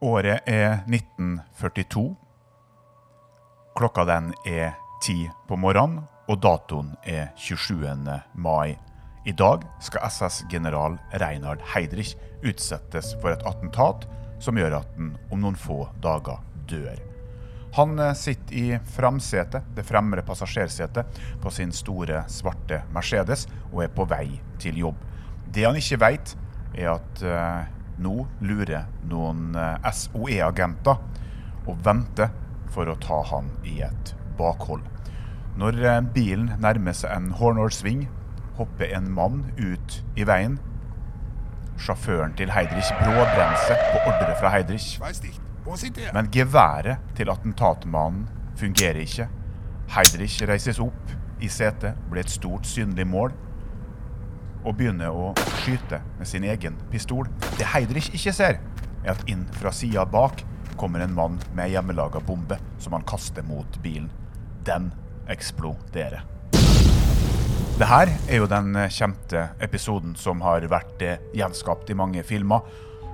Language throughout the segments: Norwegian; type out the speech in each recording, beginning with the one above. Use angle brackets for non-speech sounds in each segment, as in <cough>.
Året er 1942. Klokka den er ti på morgenen, og datoen er 27. mai. I dag skal SS-general Reinhard Heidrich utsettes for et attentat som gjør at han om noen få dager dør. Han eh, sitter i framsetet, det fremre passasjersetet, på sin store, svarte Mercedes og er på vei til jobb. Det han ikke vet, er at eh, nå lurer noen eh, SOE-agenter og venter for å ta han i et bakhold. Når eh, bilen nærmer seg en Hornålsving, hopper en mann ut i veien. Sjåføren til Heidrich bråbremser på ordre fra Heidrich. Men geværet til attentatmannen fungerer ikke. Heidrich reises opp i setet, blir et stort, synlig mål og begynner å skyte med sin egen pistol. Det Heidrich ikke ser, er at inn fra sida bak kommer en mann med hjemmelaga bombe som han kaster mot bilen. Den eksploderer. Det her er jo den kjente episoden som har vært eh, gjenskapt i mange filmer,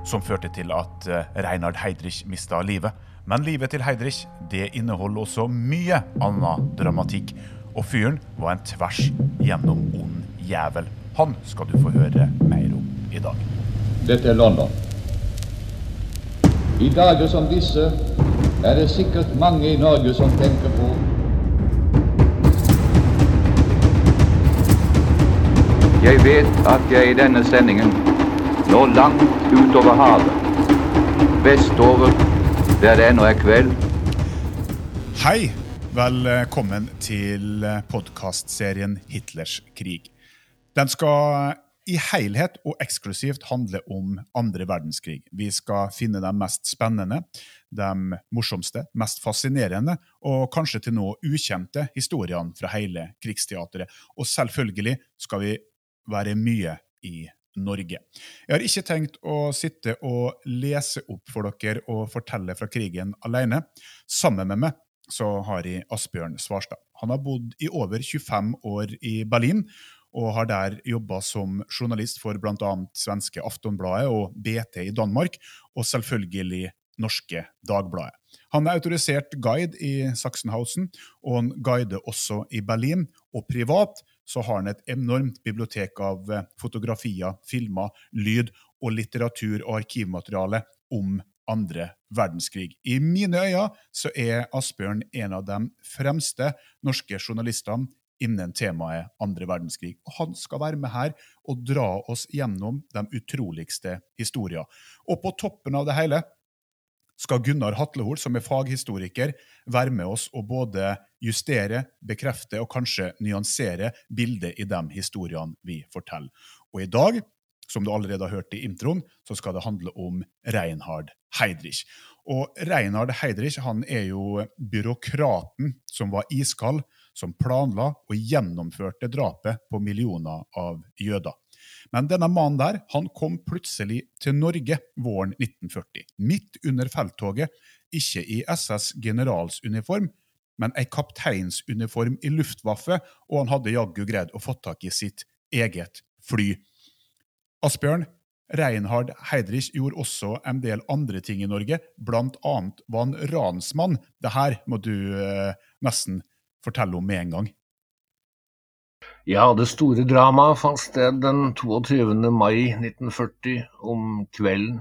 som førte til at eh, Reinhard Heidrich mista livet. Men livet til Heidrich det inneholder også mye annen dramatikk. Og fyren var en tvers gjennom ond jævel. Han skal du få høre mer om i dag. Dette er London. I dager som disse er det sikkert mange i Norge som tenker på Jeg vet at jeg i denne sendingen når langt utover havet, vestover, der det ennå er kveld, Hei! Velkommen til podkastserien Hitlers krig. Den skal i helhet og eksklusivt handle om andre verdenskrig. Vi skal finne de mest spennende, de morsomste, mest fascinerende og kanskje til nå ukjente historiene fra hele krigsteatret. Og selvfølgelig skal vi være mye i Norge. Jeg har ikke tenkt å sitte og lese opp for dere og fortelle fra krigen alene. Sammen med meg så har jeg Asbjørn Svarstad. Han har bodd i over 25 år i Berlin, og har der jobba som journalist for bl.a. svenske Aftonbladet og BT i Danmark, og selvfølgelig norske Dagbladet. Han er autorisert guide i Sachsenhausen, og han guider også i Berlin. Og privat så har han et enormt bibliotek av eh, fotografier, filmer, lyd og litteratur og arkivmateriale om andre verdenskrig. I mine øyne så er Asbjørn en av de fremste norske journalistene innen temaet andre verdenskrig. Og han skal være med her og dra oss gjennom de utroligste historier. Og på toppen av det hele skal Gunnar Hatlehol, som er faghistoriker, være med oss og både justere, bekrefte og kanskje nyansere bildet i de historiene vi forteller. Og i dag, som du allerede har hørt i introen, så skal det handle om Reinhard Heidrich. Og Reinhard Heidrich han er jo byråkraten som var iskald, som planla og gjennomførte drapet på millioner av jøder. Men denne mannen der, han kom plutselig til Norge våren 1940. Midt under felttoget, ikke i SS generalsuniform, men ei kapteinsuniform i Luftwaffe, og han hadde jaggu greid å få tak i sitt eget fly. Asbjørn, Reinhard Heydrich gjorde også en del andre ting i Norge, blant annet var han ransmann. Det her må du eh, nesten fortelle om med en gang. Ja, det store dramaet fant sted den 22. mai 1940 om kvelden.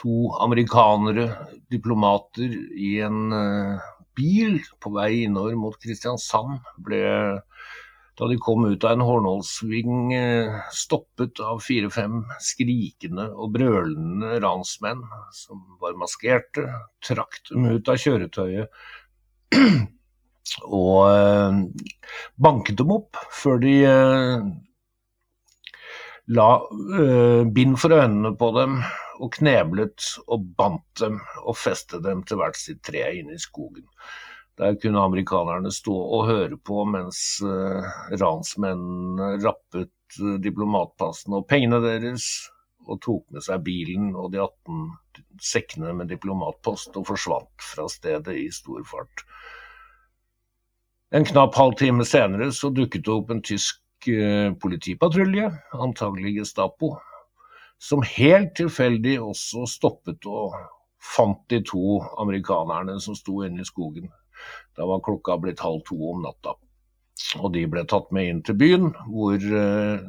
To amerikanere, diplomater, i en eh, bil på vei innover mot Kristiansand ble, da de kom ut av en Hornålsving, eh, stoppet av fire-fem skrikende og brølende ransmenn som var maskerte, trakk dem ut av kjøretøyet og eh, banket dem opp før de eh, la eh, bind for øynene på dem og kneblet og bandt dem og festet dem til hvert sitt tre inne i skogen. Der kunne amerikanerne stå og høre på mens ransmennene rappet diplomatpassene og pengene deres, og tok med seg bilen og de 18 sekkene med diplomatpost og forsvant fra stedet i stor fart. En knapp halvtime senere så dukket det opp en tysk eh, politipatrulje, antagelig Gestapo, som helt tilfeldig også stoppet og fant de to amerikanerne som sto inne i skogen. Da var klokka blitt halv to om natta. Og de ble tatt med inn til byen, hvor eh,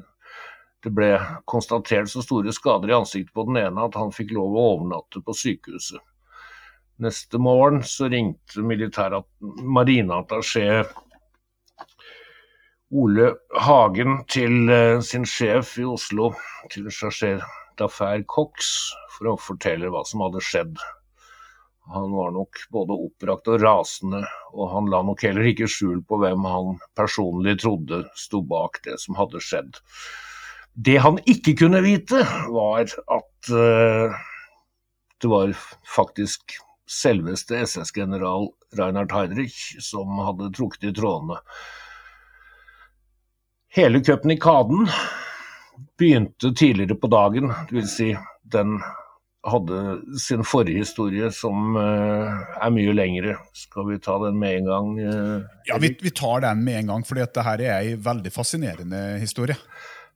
det ble konstatert så store skader i ansiktet på den ene at han fikk lov å overnatte på sykehuset. Neste morgen så ringte marineattaché Ole Hagen til eh, sin sjef i Oslo, til chargé d'affaire Cox, for å fortelle hva som hadde skjedd. Han var nok både oppbrakt og rasende, og han la nok heller ikke skjul på hvem han personlig trodde sto bak det som hadde skjedd. Det han ikke kunne vite, var at uh, det var faktisk selveste SS-general Reinhard Heidrich som hadde trukket i trådene. Hele Køpnikaden begynte tidligere på dagen, dvs. Si den hadde sin forrige historie som uh, er mye lengre. Skal vi ta den med en gang? Uh, ja, vi, vi, tar den med en gang, for dette her er ei veldig fascinerende historie.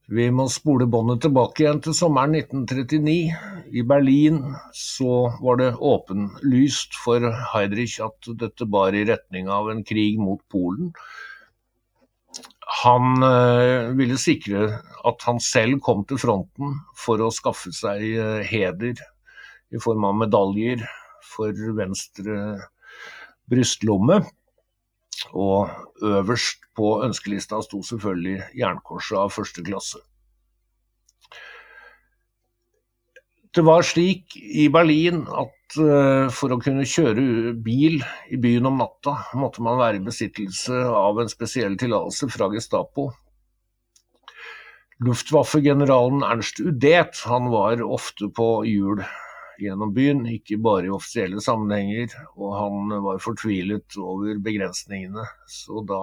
Vi må spole båndet tilbake igjen til sommeren 1939. I Berlin så var det åpenlyst for Heidrich at dette bar i retning av en krig mot Polen. Han øh, ville sikre at han selv kom til fronten for å skaffe seg øh, heder i form av medaljer for venstre brystlomme. Og øverst på ønskelista sto selvfølgelig jernkorset av første klasse. Det var slik i Berlin at uh, for å kunne kjøre bil i byen om natta, måtte man være i besittelse av en spesiell tillatelse fra Gestapo. Luftwaffe-generalen Ernst Udet han var ofte på hjul gjennom byen, ikke bare i offisielle sammenhenger, og han var fortvilet over begrensningene. Så da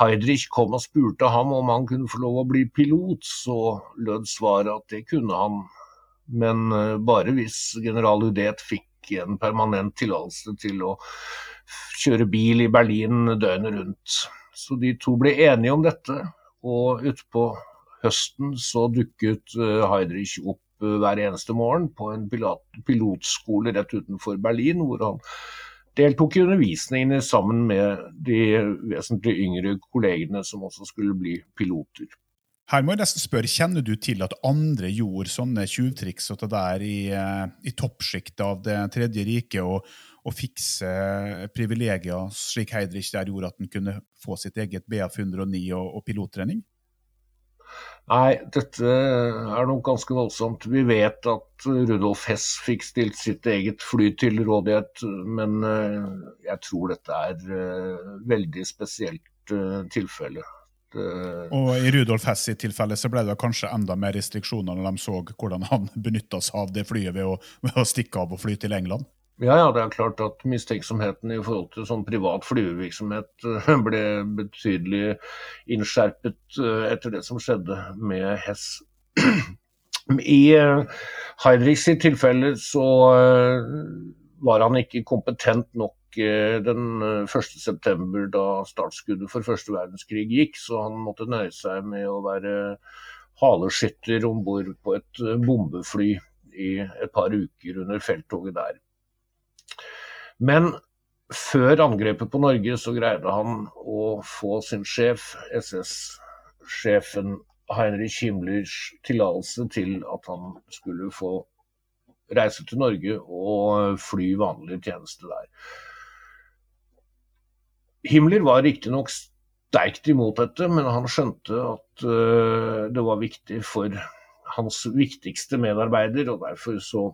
Heidrich kom og spurte ham om han kunne få lov å bli pilot, så lød svaret at det kunne han men eh, bare hvis general Udet fikk en permanent tillatelse til å kjøre bil i Berlin døgnet rundt. Så de to ble enige om dette, og utpå høsten så dukket eh, Heidrich opp eh, hver eneste morgen på en pilot, pilotskole rett utenfor Berlin, hvor han deltok i undervisningene sammen med de vesentlig yngre kollegene som også skulle bli piloter. Her må jeg nesten spørre, Kjenner du til at andre gjorde sånne tjuvtriks og det der i, eh, i toppsjiktet av Det tredje riket, og, og fikse privilegier slik Heidrich der gjorde at han kunne få sitt eget BF 109 og, og pilottrening? Nei, dette er nok ganske voldsomt. Vi vet at Rudolf Hess fikk stilt sitt eget fly til rådighet, men eh, jeg tror dette er eh, veldig spesielt tilfelle. Uh, og I Rudolf Hess sitt tilfelle så ble det kanskje enda mer restriksjoner når de så hvordan han benytta seg av det flyet ved å, ved å, stikke av og fly til England? Ja, ja, det er klart at mistenksomheten i forhold til sånn privat flyvevirksomhet eh, ble betydelig innskjerpet eh, etter det som skjedde med Hess. I Heidrichs tilfelle så var han ikke kompetent nok den 1.9., eh, da startskuddet for første verdenskrig gikk, så han måtte nøye seg med å være haleskytter om bord på et eh, bombefly i et par uker under felttoget der. Men før angrepet på Norge så greide han å få sin sjef, SS-sjefen Heinrich Himmlers tillatelse til at han skulle få reise til Norge og fly vanlig tjeneste der. Himmler var riktignok sterkt imot dette, men han skjønte at uh, det var viktig for hans viktigste medarbeider, og derfor så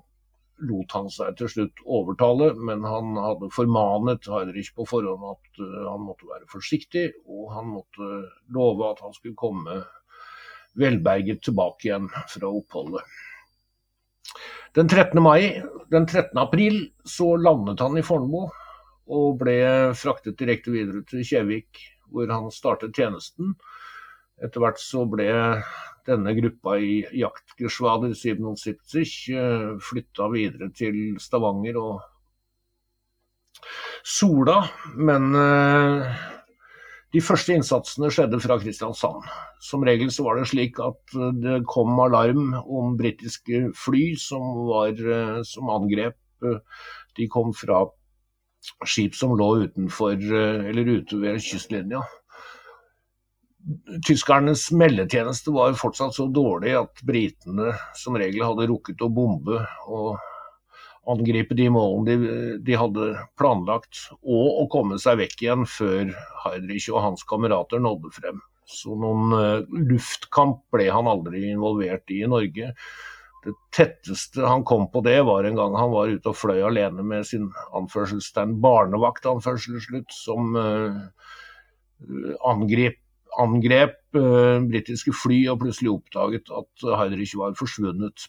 lot han seg til slutt overtale. Men han hadde formanet Heinrich på forhånd at uh, han måtte være forsiktig, og han måtte love at han skulle komme velberget tilbake igjen fra oppholdet. Den 13. mai, den 13. april så landet han i Fornebu og ble fraktet direkte videre til Kjevik, hvor han startet tjenesten. Etter hvert så ble denne gruppa i jaktgeschwader 77 eh, flytta videre til Stavanger og Sola, men eh, de første innsatsene skjedde fra Kristiansand. Som regel så var det slik at det kom alarm om britiske fly som, var, eh, som angrep De kom fra skip som lå utenfor, eller ute ved kystlinja. Tyskernes meldetjeneste var fortsatt så dårlig at britene som regel hadde rukket å bombe og angripe de målene de, de, hadde planlagt, og å komme seg vekk igjen før Heidrich og hans kamerater nådde frem. Så noen uh, luftkamp ble han aldri involvert i i Norge. Det tetteste han kom på det, var en gang han var ute og fløy alene med sin anførselstegn barnevakt, anførselslutt, som uh, angrep, angrep uh, britiske fly og plutselig oppdaget at Heidrich var forsvunnet.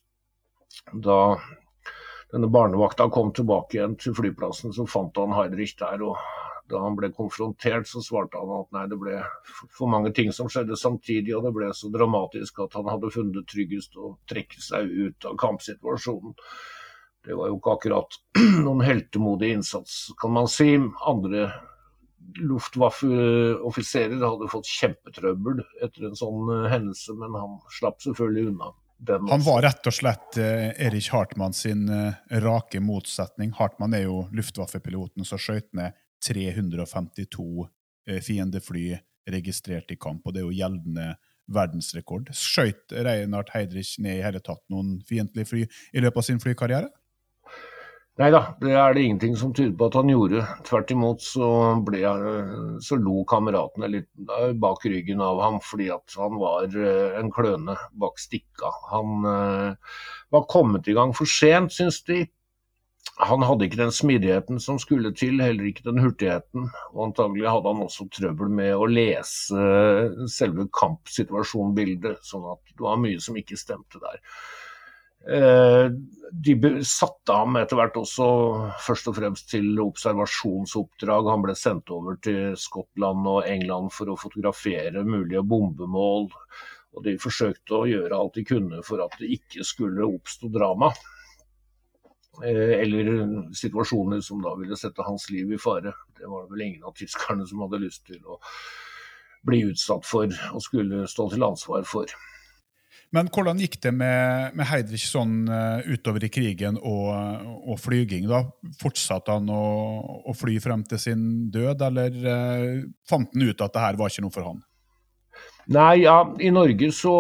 Da denne barnevakta kom tilbake igjen til flyplassen, så fant han Heidrich der. og Da han ble konfrontert, så svarte han at nei, det ble for mange ting som skjedde samtidig, og det ble så dramatisk at han hadde funnet det tryggest å trekke seg ut av kampsituasjonen. Det var jo ikke akkurat <clears throat> noen heltemodig innsats, kan man si. Andre Luftwaffe-offiserer hadde fått kjempetrøbbel etter en sånn eh, hendelse, men han slapp selvfølgelig unna. Den. Han var rett og slett eh, Erich Hartmann sin eh, rake motsetning. Hartmann er jo Luftwaffe-piloten som skjøt ned 352 eh, fiendefly registrert i kamp, og det er jo gjeldende verdensrekord. Skjøt Reinhard Heidrich ned i hele tatt noen fiendtlige fly i løpet av sin flykarriere? Nei da, det er det ingenting som tyder på at han gjorde. Tvert imot så, ble, så lo kameratene litt bak ryggen av ham fordi han var eh, en kløne bak stikka. Han uh, var kommet i gang for sent, syns de. Han hadde ikke den smidigheten som skulle til, heller ikke den hurtigheten. Og antagelig hadde han også trøbbel med å lese selve kampsituasjonbildet, sånn at det var mye som ikke stemte der. Eh, de satte ham etter hvert også først og fremst til observasjonsoppdrag. Han ble sendt over til Skottland og England for å fotografere mulige bombemål. Og de forsøkte å gjøre alt de kunne for at det ikke skulle oppstå drama. Eh, eller situasjoner som da ville sette hans liv i fare. Det var det vel ingen av tyskerne som hadde lyst til å bli utsatt for og skulle stå til ansvar for. Men hvordan gikk det med, med Heidrich sånn uh, utover i krigen og, og, flyging? da? Fortsatte han å, å, fly frem til sin død, eller eh, fant han ut at det her var ikke noe for han? Nei, ja, i Norge så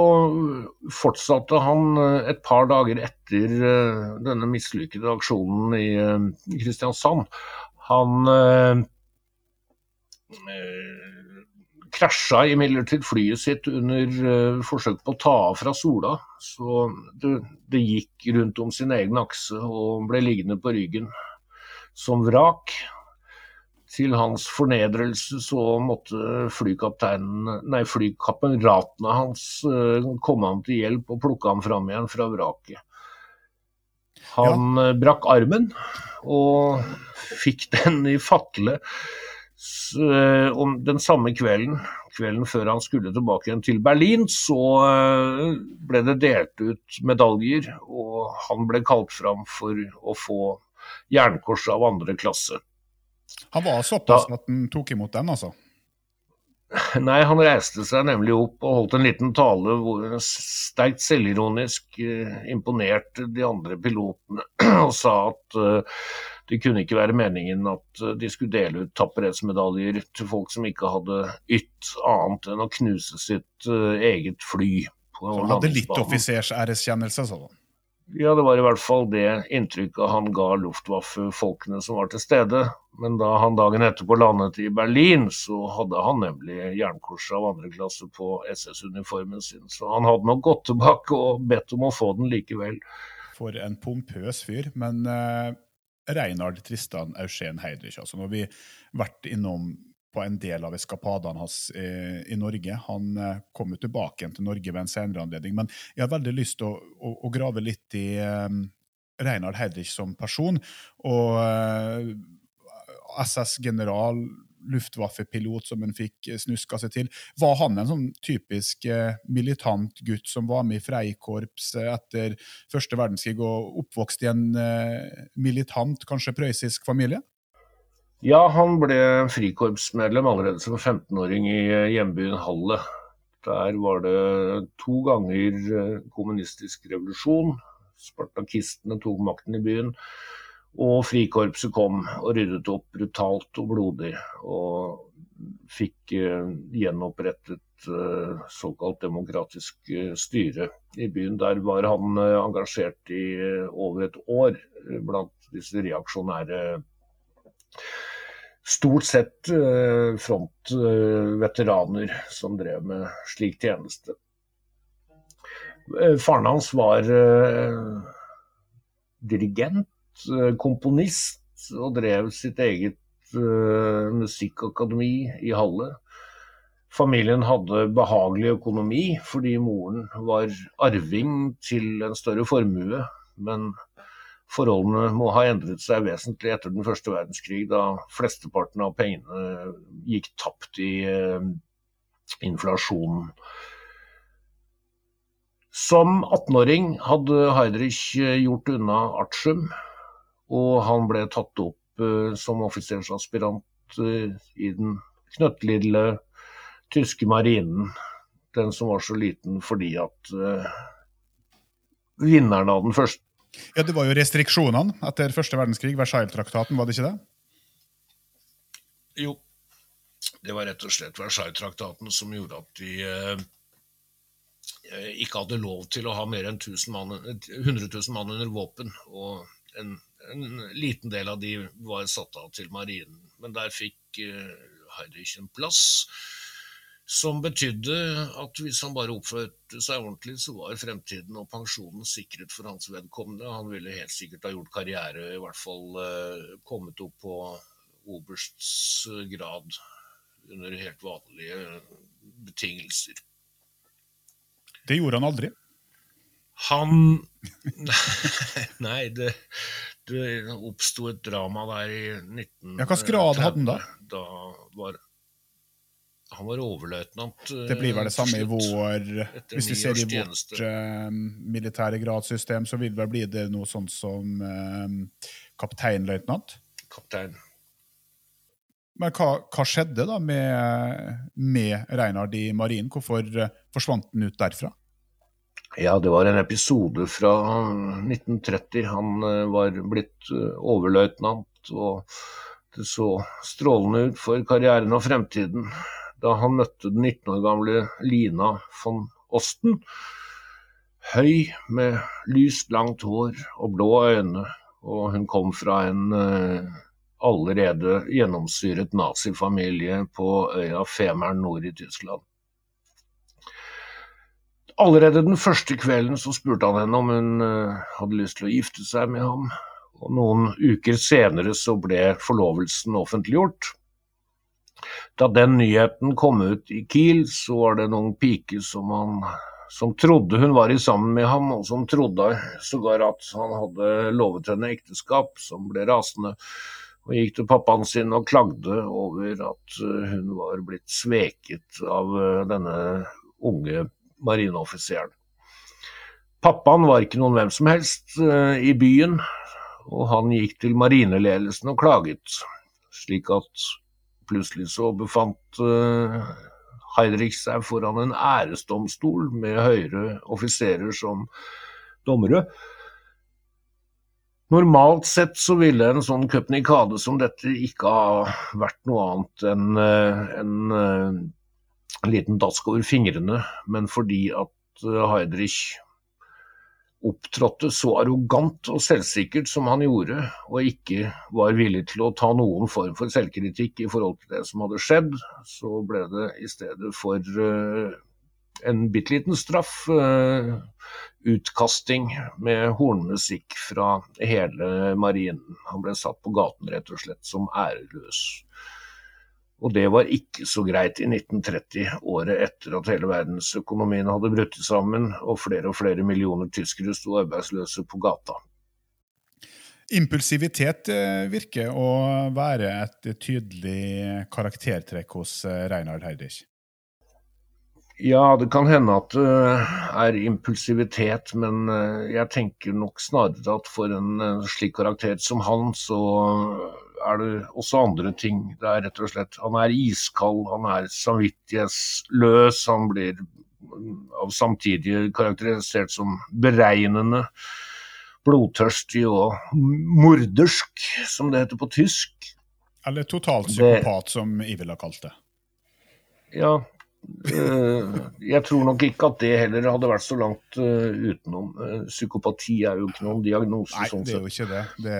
fortsatte han eh, et par dager etter uh, denne mislykkede aksjonen i Kristiansand. Han krasja imidlertid flyet sitt under uh, forsøk på å ta av fra Sola. Så det, det, gikk rundt om sin egen akse og ble liggende på ryggen som vrak. Til hans fornedrelse så måtte flykameratene hans uh, komme ham til hjelp og plukke ham fram igjen fra vraket. Han ja. uh, brakk armen og fikk den i fatle Eh, om den samme kvelden, kvelden før han skulle tilbake igjen til Berlin, så eh, ble det delt ut medaljer, og han ble kalt fram for å få jernkors av andre klasse. Han var såpass da, at han tok imot den, altså? <laughs> Nei, han reiste seg nemlig opp og holdt en liten tale hvor han sterkt selvironisk eh, imponerte de andre pilotene <clears throat> og sa at det kunne ikke være meningen at eh, de skulle dele ut tapperhetsmedaljer til folk som ikke hadde ytt annet enn å knuse sitt uh, eget fly. på Så han hadde litt offisers-æreskjennelse, sa han. Ja, det var i hvert fall det inntrykket han ga Luftwaffe-folkene som var til stede. Men da han dagen etterpå landet i Berlin, så hadde han nemlig jernkorset av andre klasse på SS-uniformen sin. Så han hadde nok gått tilbake og bedt om å få den likevel. For en pompøs fyr. Men uh, Reinhard Tristan Eugen Heidrich. Altså, nå har vi vært innom på en del av eskapadene hans eh, i Norge. Han eh, kom jo tilbake igjen til Norge ved en senere anledning. Men jeg har veldig lyst til å, å, å, grave litt i eh, Reinhard Heidrich som person. Og eh, SS-general Luftwaffe-pilot som han fikk eh, snuska seg til. Var han en sånn typisk eh, militant gutt som var med i Freikorps eh, etter første verdenskrig og oppvokst i en militant, kanskje prøyssisk familie? Ja, han ble frikorpsmedlem allerede som 15-åring i hjembyen Halle. Der var det to ganger kommunistisk revolusjon. Spartakistene tok makten i byen. Og Frikorpset kom og ryddet opp brutalt og blodig, og fikk uh, gjenopprettet uh, såkalt demokratisk uh, styre i byen. Der var han engasjert i over et år blant disse reaksjonære Stort sett frontveteraner som drev med slik tjeneste. Faren hans var dirigent, komponist, og drev sitt eget uh, musikkakademi i Halle. Familien hadde behagelig økonomi fordi moren var arving til en større formue. Men forholdene må ha endret seg vesentlig etter den første verdenskrig, da flesteparten av pengene gikk tapt i uh, inflasjonen. Som 18-åring hadde Heidrich gjort unna artium, og han ble tatt opp Eh, som offisersaspirant eh, i den knøttlille tyske marinen. Den som var så liten fordi at uh, vinneren av den første Ja, Det var jo restriksjonene etter første verdenskrig, Versailles-traktaten, var det ikke det? Jo, det var rett og slett Versailles-traktaten som gjorde at de uh, ikke hadde lov til å ha mer enn 100 000 mann under våpen. Og en en liten del av de var satt av til marinen. Men der fikk uh, Heidrich en plass som betydde at hvis han bare oppførte seg ordentlig, så var fremtiden og pensjonen sikret for hans vedkommende. Han ville helt sikkert ha gjort karriere, i hvert fall uh, kommet opp på obersts grad under helt vanlige betingelser. Det gjorde han aldri? Han <laughs> Nei, det oppsto et drama der i 19... Ja, Hvilken grad hadde han da? Da var han var overløytnant. Det blir vel det samme i vår Hvis vi ser i vårt uh, militære gradssystem, så vil det vel bli det noe sånt som uh, kapteinløytnant? Kaptein. Men hva, hva, skjedde da med, med Reinhard i marinen? Hvorfor forsvant han ut derfra? Ja, det var en episode fra 1930. Han eh, var blitt eh, overløytnant, og det så strålende ut for karrieren og fremtiden da han møtte den 19 år gamle Lina von Osten. Høy, med lyst, langt hår og blå øyne, og hun kom fra en uh, allerede gjennomsyret nazifamilie på øya Femern nord i Tyskland. Allerede den første kvelden så spurte han henne om hun uh, hadde lyst til å gifte seg med ham. Og noen uker senere så ble forlovelsen offentliggjort. Da den nyheten kom ut i Kiel, så var det noen piker som, han, som trodde hun var i sammen med ham, og som trodde sågar at han hadde lovet henne ekteskap, som ble rasende. Og gikk til pappaen sin og klagde over at eh, hun var blitt sveket av eh, denne unge marineoffiseren. Pappaen var ikke noen hvem som helst uh, i byen, og han gikk til marineledelsen og klaget, slik at plutselig så befant uh, Heidrich seg foran en æresdomstol med høyere offiserer som dommere. Normalt sett så ville en sånn cupnikade som dette ikke ha vært noe annet enn en, en en liten dask over fingrene, men fordi at eh, Heidrich opptrådte så arrogant og selvsikkert som han gjorde, og ikke var villig til å ta noen form for selvkritikk i forhold til det som hadde skjedd, så ble det i stedet for uh, en bitte liten straff uh, utkasting med hornmusikk fra hele marinen. Han ble satt på gaten rett og slett som æreløs. Og det var ikke så greit i 1930, året etter at hele verdensøkonomien hadde brutt sammen og flere og flere millioner tyskere sto arbeidsløse på gata. Impulsivitet eh, virker å være et tydelig karaktertrekk hos eh, Reinhard Heidrich. Ja, det kan hende at det er impulsivitet, men eh, jeg tenker nok snarere at for en slik karakter som han, så er det også andre ting. Det er rett og slett Han er iskald, han er samvittighetsløs, han blir av samtidig karakterisert som beregnende. blodtørstig og mordersk, som det heter på tysk. Eller totalt psykopat, som Ivel har kalt det. Ja, jeg tror nok ikke at det heller hadde vært så langt øh, utenom. Uh, psykopati er jo ikke noen diagnose. Nei, sånn det er jo ikke det. det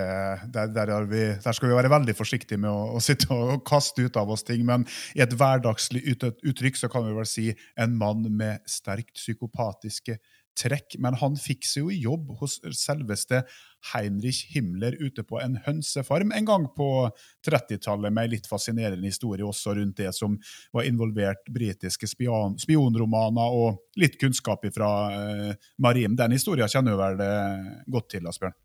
der, der, er vi, der skal vi være veldig forsiktige med å, å sitte og kaste ut av oss ting. Men i et hverdagslig ut, uttrykk så kan vi vel si en mann med sterkt psykopatiske trekk. Men han fikk seg jo jobb hos selveste Heinrich Himmler ute på en hønsefarm en gang på 30-tallet, med en litt fascinerende historie også rundt det som var involvert britiske spion, spionromaner og litt kunnskap fra eh, Marim. Den historien kjenner du vel eh, godt til, Asbjørn?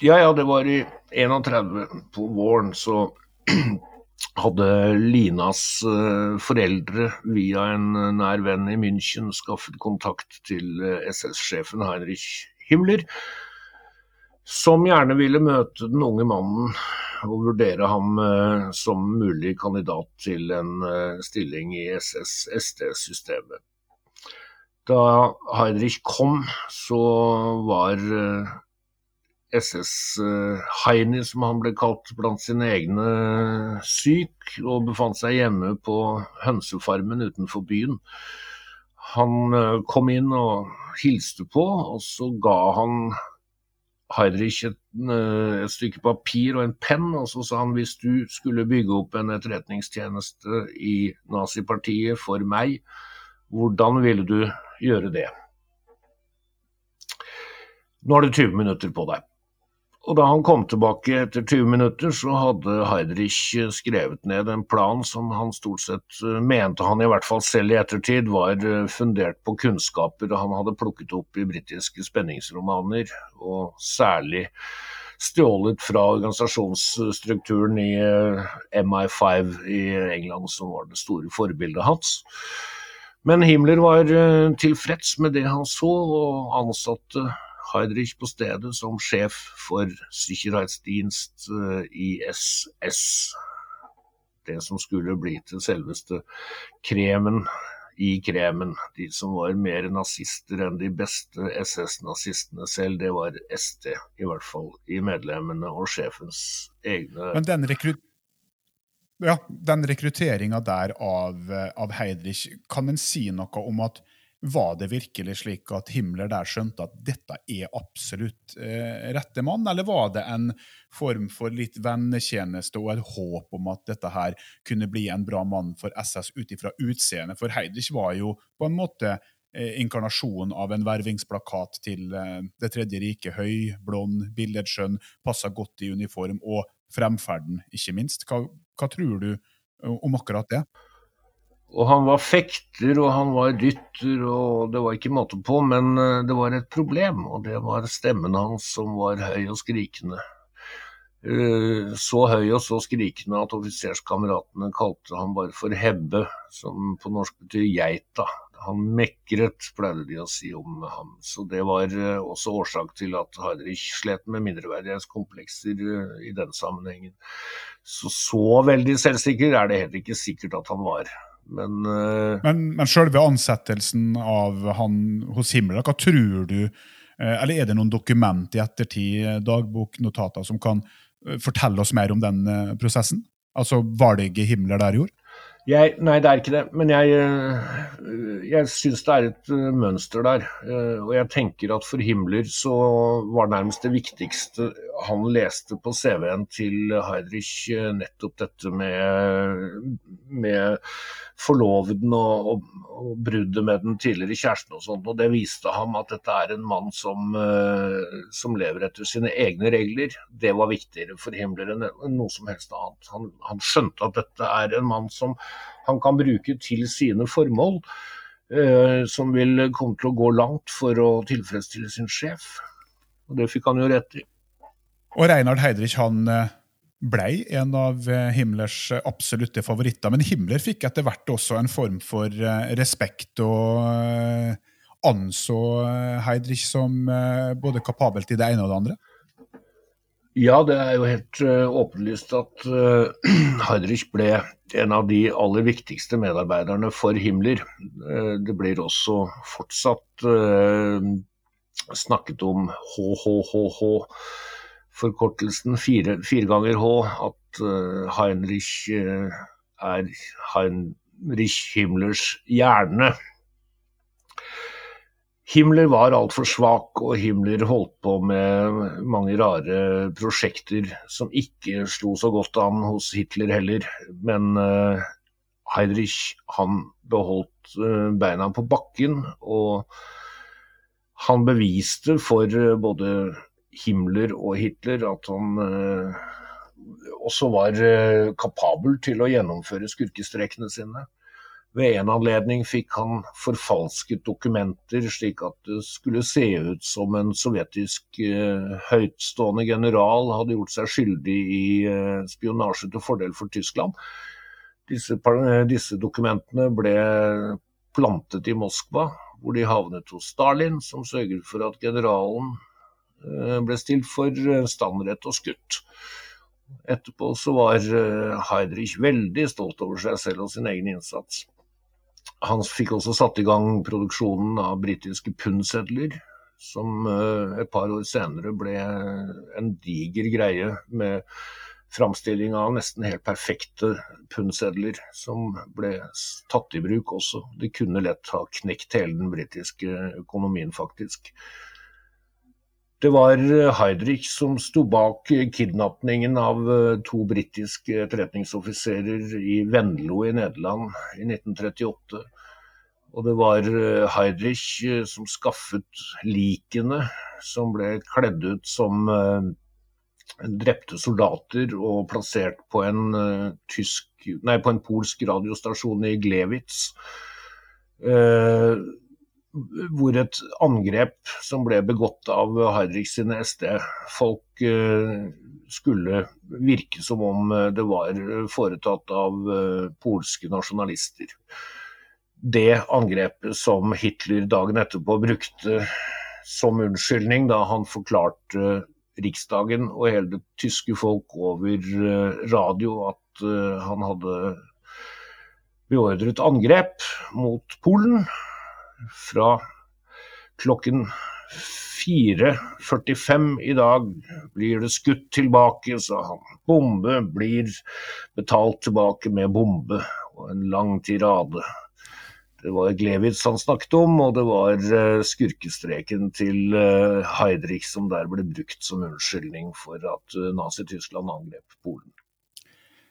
Ja, ja, det var i 31 på våren, så hadde Linas eh, foreldre via en eh, nær venn i München skaffet kontakt til eh, SS-sjefen Heinrich Himmler, som gjerne ville møte den unge mannen og vurdere ham som mulig kandidat til en stilling i SS-SD-systemet. Da Heinrich kom, så var SS-Heini, som han ble kalt blant sine egne, syk og befant seg hjemme på hønsefarmen utenfor byen. Han eh, kom inn og hilste på, og så ga han Heidrich et, eh, et stykke papir og en penn, og så sa han hvis du skulle bygge opp en etterretningstjeneste i nazipartiet for meg, hvordan ville du gjøre det? Nå har du 20 minutter på deg. Og da han kom tilbake etter 20 minutter, så hadde Heidrich skrevet ned en plan som han stort sett eh, mente han i hvert fall selv i ettertid var eh, fundert på kunnskaper han hadde plukket opp i britiske spenningsromaner, og særlig stjålet fra organisasjonsstrukturen i eh, MI5 i England, som var det store forbildet hans. Men Himmler var eh, tilfreds med det han så, og ansatte Heidrich på stedet som sjef for Sikkerhetsdienst eh, i SS. Det som skulle bli til selveste kremen i kremen. De som var mer nazister enn de beste SS-nazistene selv, det var SD, i hvert fall i medlemmene og sjefens egne Men den rekrutt... Ja, den rekrutteringa der av, eh, av Heidrich, kan en si noe om at var det virkelig slik at Himmler der skjønte at dette er absolutt eh, rette mann, eller var det en form for litt vennetjeneste og et håp om at dette her kunne bli en bra mann for SS ut ifra utseendet? For Heidrich var jo på en måte eh, inkarnasjonen av en vervingsplakat til eh, Det tredje riket. Høy, blond, billedskjønn, passa godt i uniform, og fremferden, ikke minst. Hva, hva tror du eh, om akkurat det? Og han var fekter, og han var rytter, og det var ikke måte på. Men eh, det var et problem, og det var stemmen hans som var høy og skrikende. Eh, Så høy og så skrikende at offiserskameratene kalte han bare for Hebbe, som på norsk betyr geita. Han mekret, pleide de å si om ham. Så det var eh, også årsak til at Hardrich slet med mindreverdighetskomplekser i den sammenhengen. Så så veldig selvsikker er det heller ikke sikkert at han var. Men uh, Men, men selve ansettelsen av han hos Himmler, hva tror du eh, Eller er det noen dokument i ettertid, eh, dagboknotater, som kan fortelle oss mer om den prosessen? Altså valget Himmler der gjorde? Jeg, nei, det er ikke det. Men jeg, øh, jeg syns det er et øh, mønster der. Øh, Og jeg tenker at for Himmler så var nærmest det viktigste han leste på CV-en til Heidrich nettopp dette med, med forloveden og, og, og bruddet med den tidligere kjæresten og sånt. Og det viste ham at dette er en mann som, som lever etter sine egne regler. Det var viktigere for Himmler enn noe som helst annet. Han, han skjønte at dette er en mann som han kan bruke til sine formål, eh, som vil komme til å gå langt for å tilfredsstille sin sjef. Og det fikk han jo rett i. Og Reinhard Heidrich han eh, blei en av eh, Himmlers absolutte favoritter. Men Himmler fikk etter hvert også en form for respekt og anså Heidrich som både kapabel til det ene og det andre. Ja, det er jo helt eh, åpenlyst at eh, <clears throat> Heidrich ble en av de aller viktigste medarbeiderne for Himmler. Eh, det blir også fortsatt snakket om HHHH, forkortelsen fire, fire ganger H, at Heinrich er Heinrich Himmlers hjerne. Himmler var altfor svak, og Himmler holdt på med mange rare prosjekter som ikke slo så godt an hos Hitler heller. Men uh, Heidrich han beholdt uh, beina på bakken, og han beviste for uh, både Himmler og Hitler at han også var kapabel til å gjennomføre skurkestrekene sine. Ved en anledning fikk han forfalsket dokumenter slik at det skulle se ut som en sovjetisk eh, høytstående general hadde gjort seg skyldig i eh, spionasje til fordel for Tyskland. Disse, uh, disse, dokumentene ble plantet i Moskva, hvor de havnet hos Stalin, som sørget for at generalen ble stilt for standrett og skutt. Etterpå så var Heidrich veldig stolt over seg selv og sin egen innsats. Han fikk også satt i gang produksjonen av britiske pundsedler, som eh, et par år senere ble en diger greie med framstilling av nesten helt perfekte pundsedler, som ble tatt i bruk også. De kunne lett ha knekt hele den britiske økonomien, faktisk. Det var eh, Heidrich som sto bak kidnappingen av eh, to britiske etterretningsoffiserer i Venlo i Nederland i 1938. Og det var eh, Heidrich som skaffet likene som ble kledd ut som drepte soldater og plassert på en, tysk, nei, på en polsk radiostasjon i Glewitz hvor et angrep som ble begått av Heidrichs sine SD-folk eh, skulle virke som om eh, det var foretatt av eh, polske nasjonalister. Det angrepet som Hitler dagen etterpå brukte som unnskyldning da han forklarte Riksdagen og hele det tyske folk over radio at han hadde beordret angrep mot Polen fra klokken 4.45 i dag blir det skutt tilbake, sa han. Bombe blir betalt tilbake med bombe, og en lang tirade. Det var Glewitz han snakket om, og det var eh, skurkestreken til eh, Heidrich som der ble brukt som unnskyldning for at eh, Nazi-Tyskland angrep Polen.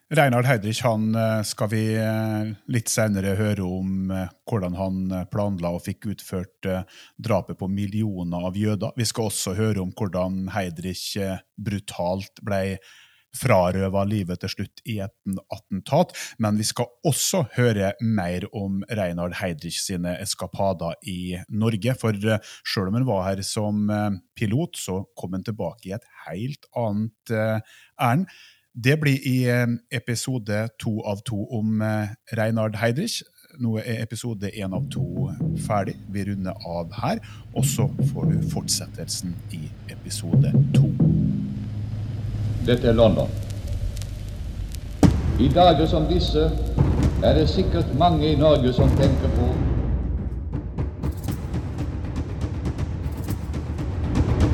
Reinhard Heidrich han eh, skal vi eh, litt senere høre om eh, hvordan han planla og fikk utført drapet på millioner av jøder. Vi skal også høre om hvordan Heidrich brutalt ble frarøva livet til slutt i et attentat. Men vi skal også høre mer om Reinhard Heidrich sine eskapader i Norge. For sjøl om han var her som pilot, så kom han tilbake i et helt annet ærend. Det blir i episode to av to om eh, Reinhard Heidrich. Nå er episode én av to ferdig. Vi runder av her. Og så får du fortsettelsen i episode to. Dette er London. I dager som disse er det sikkert mange i Norge som tenker på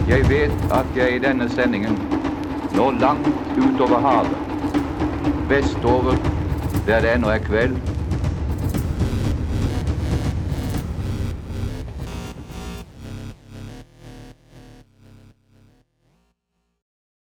Jeg vet at jeg i denne sendingen når langt utover havet. Vestover, der det ennå er kveld,